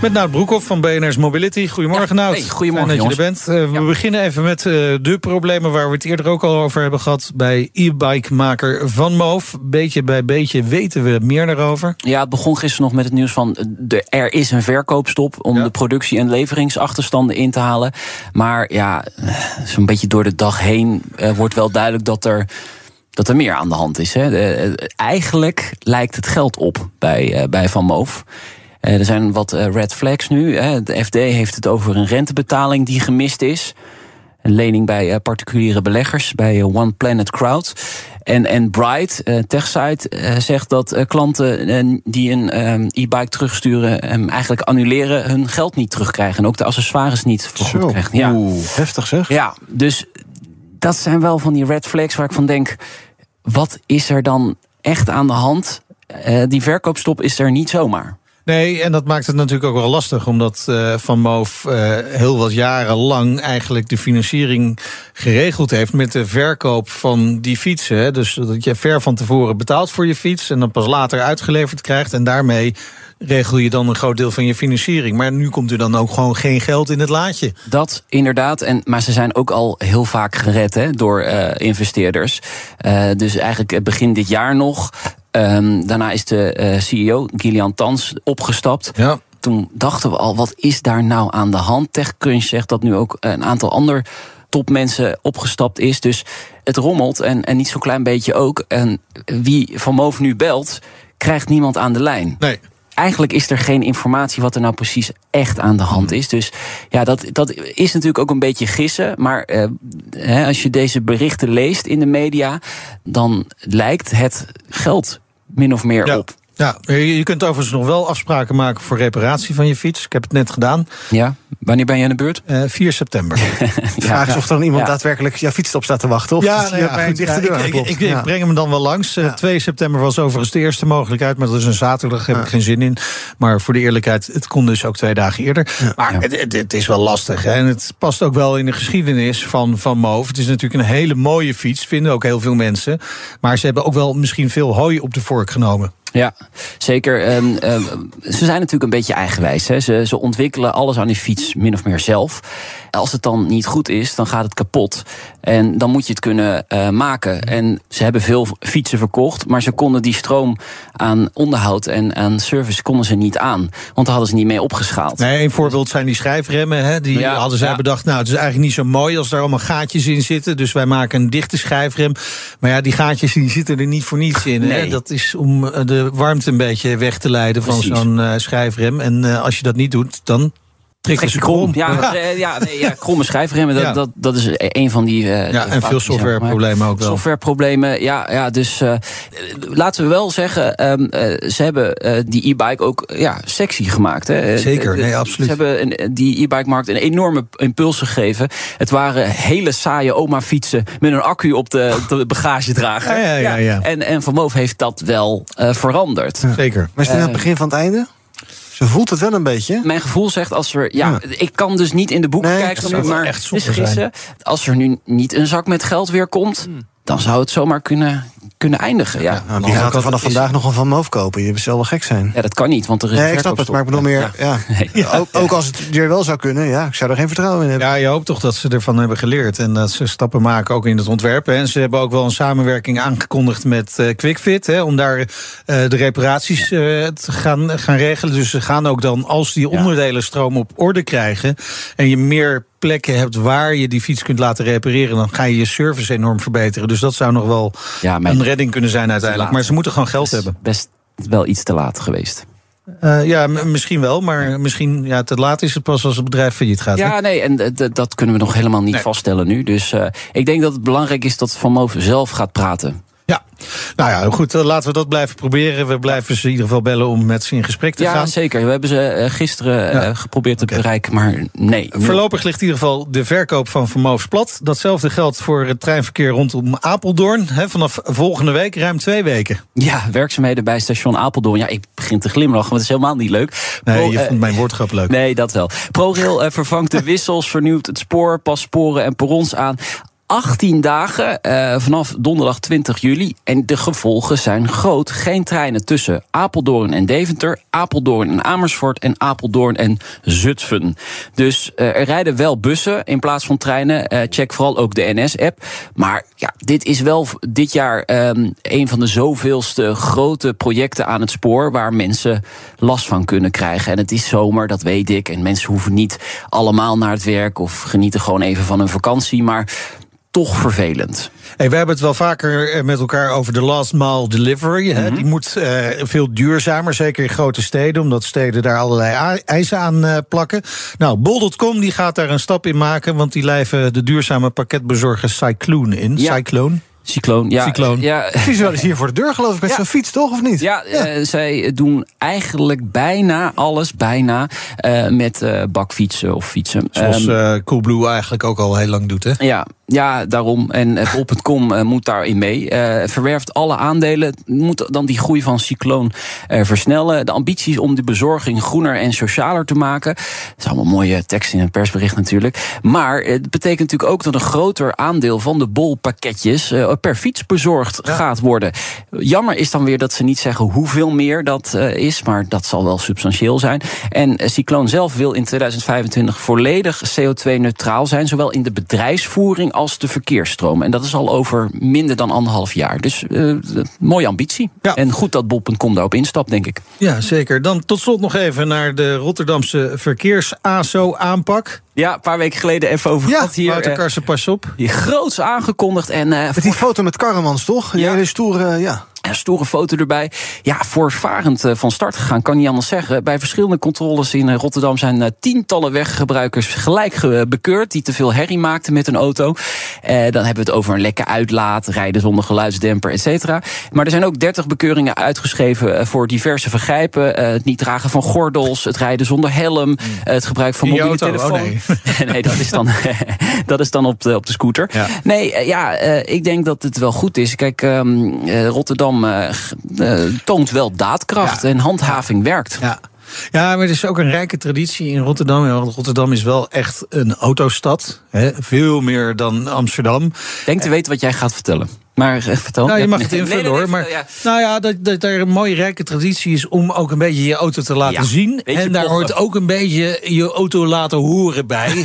Met Nout Broekhoff van BNR's Mobility. Goedemorgen, Ja, Nout. hey, goedemorgen, Fijn dat je er bent. Eh, we beginnen even met eh, de problemen waar we het eerder ook al over hebben gehad... bij e-bike-maker Van Moof. Beetje bij beetje weten we meer daarover. Ja, het begon gisteren nog met het nieuws van... eh, de, er is een verkoopstop om Ja. de productie- en leveringsachterstanden in te halen. Maar ja, zo'n beetje door de dag heen wordt wel duidelijk dat er... Dat er meer aan de hand is. Hè. De- eigenlijk lijkt het geld op bij, bij Van Moof. Eh, er zijn wat eh, red flags nu. Hè. De FD heeft het over een rentebetaling die gemist is. Een lening bij eh, particuliere beleggers, bij One Planet Crowd. En, en Bright, eh, TechSite, zegt dat klanten die een e-bike terugsturen... hem eigenlijk annuleren, hun geld niet terugkrijgen. En ook de accessoires niet vergoed krijgen. Ja. Oeh, heftig zeg. Ja, dus dat zijn wel van die red flags waar ik van denk: wat is er dan echt aan de hand? Die verkoopstop is er niet zomaar. Nee, en dat maakt het natuurlijk ook wel lastig... omdat eh, Van Moof eh, heel wat jaren lang eigenlijk de financiering geregeld heeft... met de verkoop van die fietsen. Hè. Dus dat je ver van tevoren betaalt voor je fiets... en dan pas later uitgeleverd krijgt. En daarmee regel je dan een groot deel van je financiering. Maar nu komt er dan ook gewoon geen geld in het laadje. Dat inderdaad. En, maar ze zijn ook al heel vaak gered hè, door eh, investeerders. Dus eigenlijk begin dit jaar nog. Ehm, daarna is de eh, CEO, Gillian Tans, opgestapt. Ja. Toen dachten we al, wat is daar nou aan de hand? TechCrunch zegt dat nu ook een aantal ander topmensen opgestapt is. Dus het rommelt en, en niet zo'n klein beetje ook. En wie Van Moof nu belt, krijgt niemand aan de lijn Nee. Eigenlijk is er geen informatie wat er nou precies echt aan de hand is. Dus ja, dat, dat is natuurlijk ook een beetje gissen. Maar eh, hè, als je deze berichten leest in de media, dan lijkt het geld min of meer Ja. op. Ja, je kunt overigens nog wel afspraken maken voor reparatie van je fiets. Ik heb het net gedaan. Ja, wanneer ben je aan de beurt? Eh 4 september. De vraag is of er dan iemand Ja. daadwerkelijk jouw fietsstop staat te wachten. Of Ja, nou goed, dichte ja, deur ik, ik, breng hem dan wel langs. Eh, Ja. 2 september was overigens de eerste mogelijkheid, maar dat is een zaterdag, heb ik geen zin in. Maar voor de eerlijkheid, het kon dus ook twee dagen eerder. Maar Het, het, het is wel lastig. Hè? En het past ook wel in de geschiedenis van, van Moof. Het is natuurlijk een hele mooie fiets, vinden ook heel veel mensen. Maar ze hebben ook wel misschien veel hooi op de vork genomen. Ja, zeker. Ehm, ehm, ze zijn natuurlijk een beetje eigenwijs. Hè. Ze, ze ontwikkelen alles aan die fiets min of meer zelf. Als het dan niet goed is, dan gaat het kapot. En dan moet je het kunnen eh, maken. En ze hebben veel fietsen verkocht, maar ze konden die stroom aan onderhoud en aan service konden ze niet aan. Want daar hadden ze niet mee opgeschaald. Nee, een voorbeeld zijn die schijfremmen. Hè? Die Ja, hadden zij ja. bedacht, nou, het is eigenlijk niet zo mooi als daar allemaal gaatjes in zitten. Dus wij maken een dichte schijfrem. Maar ja, die gaatjes die zitten er niet voor niets in. Hè? Nee. Dat is om eh, de warmte een beetje weg te leiden van zo'n eh, schijfrem. En eh, als je dat niet doet, dan Trek krom. Ja, eh, ja, nee, ja kromme schijfremmen, dat, Ja. dat, dat is een van die... eh, Ja, en veel softwareproblemen ook wel. Softwareproblemen, ja, ja dus eh, laten we wel zeggen, ehm, eh, ze hebben eh, die e-bike ook ja, sexy gemaakt. Hè. Zeker, nee, absoluut. Ze hebben een, die e-bike-markt een enorme impuls gegeven. Het waren hele saaie oma-fietsen met een accu op de, de bagagedrager. Ja, ja, ja, ja. En, en Van Moof heeft dat wel eh, veranderd. Zeker. Maar is dit aan het begin van het einde? Ze voelt het wel een beetje. Mijn gevoel zegt als er. Ja, Ja. ik kan dus niet in de boeken Nee, kijken, nu, wel maar echt het gissen. Als er nu niet een zak met geld weer komt, dan zou het zomaar kunnen, kunnen eindigen. Ja. Nou, die gaat er vanaf vandaag nog een van Moof kopen. Je zal wel gek zijn. ja, dat kan niet, want er is Nee, een ik snap het, maar ik bedoel meer... Ja. Ook, ook als het weer wel zou kunnen, ja, ik zou er geen vertrouwen in hebben. Ja, je hoopt toch dat ze ervan hebben geleerd. En dat ze stappen maken ook in het ontwerpen. En ze hebben ook wel een samenwerking aangekondigd met eh, QuickFit. Hè, om daar eh, de reparaties eh, te gaan, gaan regelen. Dus ze gaan ook dan, als die onderdelen stroom op orde krijgen. en je meer plekken hebt waar je die fiets kunt laten repareren. dan ga je je service enorm verbeteren. Dus dat zou nog wel Ja, een redding kunnen zijn uiteindelijk. Maar ze moeten gewoon geld hebben. best wel iets te laat geweest. Eh, ja, misschien wel. Maar misschien ja, te laat is het pas als het bedrijf failliet gaat. hè? Ja, nee, en dat kunnen we nog helemaal niet Nee. vaststellen nu. Dus eh, ik denk dat het belangrijk is dat Van Moof zelf gaat praten. Ja, nou ja, goed, eh, laten we dat blijven proberen. We blijven ze in ieder geval bellen om met ze in gesprek te ja, gaan. Ja, zeker. We hebben ze eh, gisteren ja. geprobeerd te okay. bereiken, maar nee. Voorlopig ligt in ieder geval de verkoop van Vermogens plat. Datzelfde geldt voor het treinverkeer rondom Apeldoorn. He, vanaf volgende week, ruim twee weken. Ja, werkzaamheden bij station Apeldoorn. Ja, ik begin te glimlachen, want het is helemaal niet leuk. Nee, je vond mijn woordgrap leuk. Nee, dat wel. ProRail vervangt de wissels, vernieuwt het spoor, past sporen en perrons aan. 18 dagen uh, vanaf donderdag 20 juli. En de gevolgen zijn groot. Geen treinen tussen Apeldoorn en Deventer, Apeldoorn en Amersfoort en Apeldoorn en Zutphen. Dus uh, er rijden wel bussen in plaats van treinen. Uh, check vooral ook de NS-app. Maar ja, dit is wel dit jaar um, een van de zoveelste grote projecten aan het spoor waar mensen last van kunnen krijgen. En het is zomer, dat weet ik. En mensen hoeven niet allemaal naar het werk of genieten gewoon even van hun vakantie. Maar toch vervelend. Hey, we hebben het wel vaker met elkaar over de last mile delivery. Mm -hmm. hè? Die moet uh, veel duurzamer, zeker in grote steden, omdat steden daar allerlei eisen aan uh, plakken. Nou, Bol.com die gaat daar een stap in maken, want die lijven de duurzame pakketbezorger Cycloon in. Ja. Cyclone. Cycloon, ja. Cycloon. ja. Precies wel eens hier voor de deur, geloof ik, met Ja. zo'n fiets, toch? Of niet? Ja, eh, zij doen eigenlijk bijna alles, bijna, eh, met eh, bakfietsen of fietsen. Zoals Ehm, eh Coolblue eigenlijk ook al heel lang doet, hè? ja, ja, daarom. En eh, Bol.com eh, moet daarin mee. Eh, verwerft alle aandelen. Moet dan die groei van Cycloon versnellen. De ambitie is om de bezorging groener en socialer te maken. Dat is allemaal mooie tekst in een persbericht natuurlijk. Maar het betekent natuurlijk ook dat een groter aandeel van de bolpakketjes per fiets bezorgd gaat worden. Jammer is dan weer dat ze niet zeggen hoeveel meer dat is. Maar dat zal wel substantieel zijn. En Cycloon zelf wil in 2025 volledig CO2-neutraal zijn. Zowel in de bedrijfsvoering als de verkeersstroom. En dat is al over minder dan anderhalf jaar. Dus eh, mooie ambitie. Ja. En goed dat Bol.com daarop instapt, denk ik. Ja, zeker. Dan tot slot nog even naar de Rotterdamse verkeers-ASO-aanpak. Ja, een paar weken geleden even over Ja, gehad hier. Wouter eh, Karsen, pas op. die groots aangekondigd en eh, Met die foto met Karremans, toch? Ja. hele stoere, ja. Een stoere foto erbij. Ja, voortvarend eh, van start gegaan, kan niet anders zeggen. Bij verschillende controles in eh, Rotterdam zijn eh, tientallen weggebruikers gelijk ge- bekeurd. die te veel herrie maakten met een auto. Eh, dan hebben we het over een lekke uitlaat, rijden zonder geluidsdemper, et cetera. Maar er zijn ook 30 bekeuringen uitgeschreven voor diverse vergrijpen. Eh, het niet dragen van gordels, het rijden zonder helm, eh, het gebruik van mobiele auto? Oh, telefoon. nee, dat is dan, dat is dan op, de, op de scooter. Ja. Nee, ja, eh, ik denk dat het wel goed is. Kijk, ehm, eh, Rotterdam eh, eh, toont wel daadkracht Ja. en handhaving werkt. Ja. Ja, maar er is ook een rijke traditie in Rotterdam. Ja, want Rotterdam is wel echt een autostad. Hè? Veel meer dan Amsterdam. Denk te weten wat jij gaat vertellen. Maar eh, vertel. Nou, je mag het invullen nee, nee, hoor. Maar ja. nou ja, dat, dat er een mooie rijke traditie is om ook een beetje je auto te laten Ja, zien. En daar hoort ook een beetje je auto laten horen bij.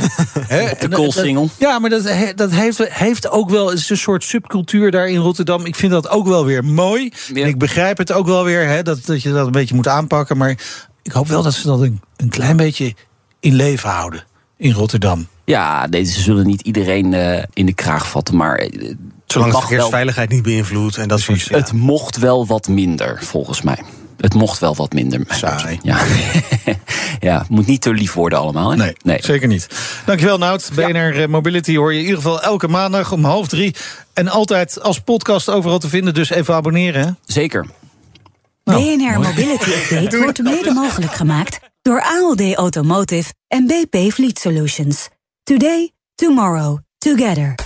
Dat- koolsingel. Ja, maar dat, dat heeft, heeft ook wel is een soort subcultuur daar in Rotterdam. Ik vind dat ook wel weer mooi. Ja. En ik begrijp het ook wel weer, hè, dat, dat je dat een beetje moet aanpakken. Maar ik hoop wel dat ze dat een, een klein beetje in leven houden in Rotterdam. Ja, nee, ze zullen niet iedereen eh, in de kraag vatten. Maar eh, Zolang het, wel, verkeersveiligheid niet beïnvloedt. En dat soort ja. het mocht wel wat minder, volgens mij. Het mocht wel wat minder. Saai. Ja, ja het moet niet te lief worden allemaal. Hè? Nee, zeker niet. Dankjewel, Nout. BNR eh, Mobility hoor je in ieder geval elke maandag om half drie. En altijd als podcast overal te vinden. Dus even abonneren. Hè? Zeker. Nou, BNR mooi. Mobility Update wordt mede mogelijk gemaakt door ALD Automotive en BP Fleet Solutions. Today, tomorrow, together.